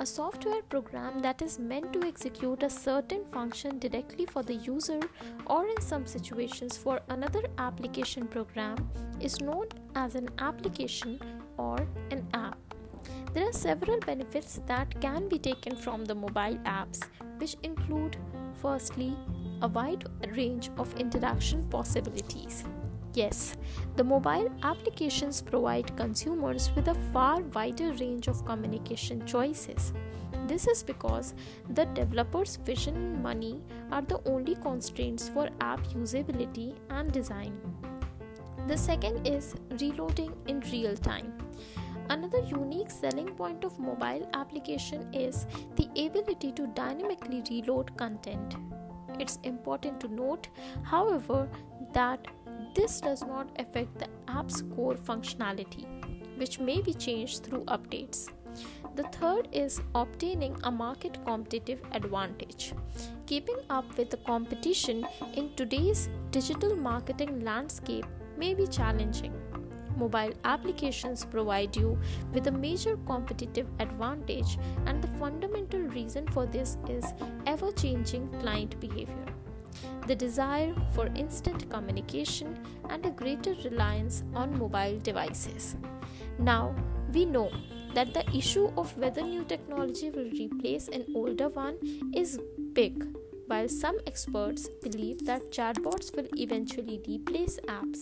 A software program that is meant to execute a certain function directly for the user or in some situations for another application program is known as an application or an app. There are several benefits that can be taken from the mobile apps, which include firstly, a wide range of interaction possibilities. Yes, the mobile applications provide consumers with a far wider range of communication choices. This is because the developer's vision and money are the only constraints for app usability and design. The second is reloading in real time. Another unique selling point of mobile application is the ability to dynamically reload content. It's important to note, however, that this does not affect the app's core functionality, which may be changed through updates. The third is obtaining a market competitive advantage. Keeping up with the competition in today's digital marketing landscape may be challenging. Mobile applications provide you with a major competitive advantage, and the fundamental reason for this is ever changing client behavior the desire for instant communication, and a greater reliance on mobile devices. Now, we know that the issue of whether new technology will replace an older one is big. While some experts believe that chatbots will eventually replace apps,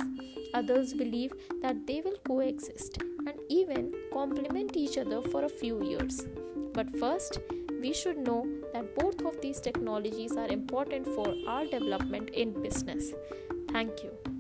others believe that they will coexist and even complement each other for a few years. But first, we should know that both of these technologies are important for our development in business. Thank you.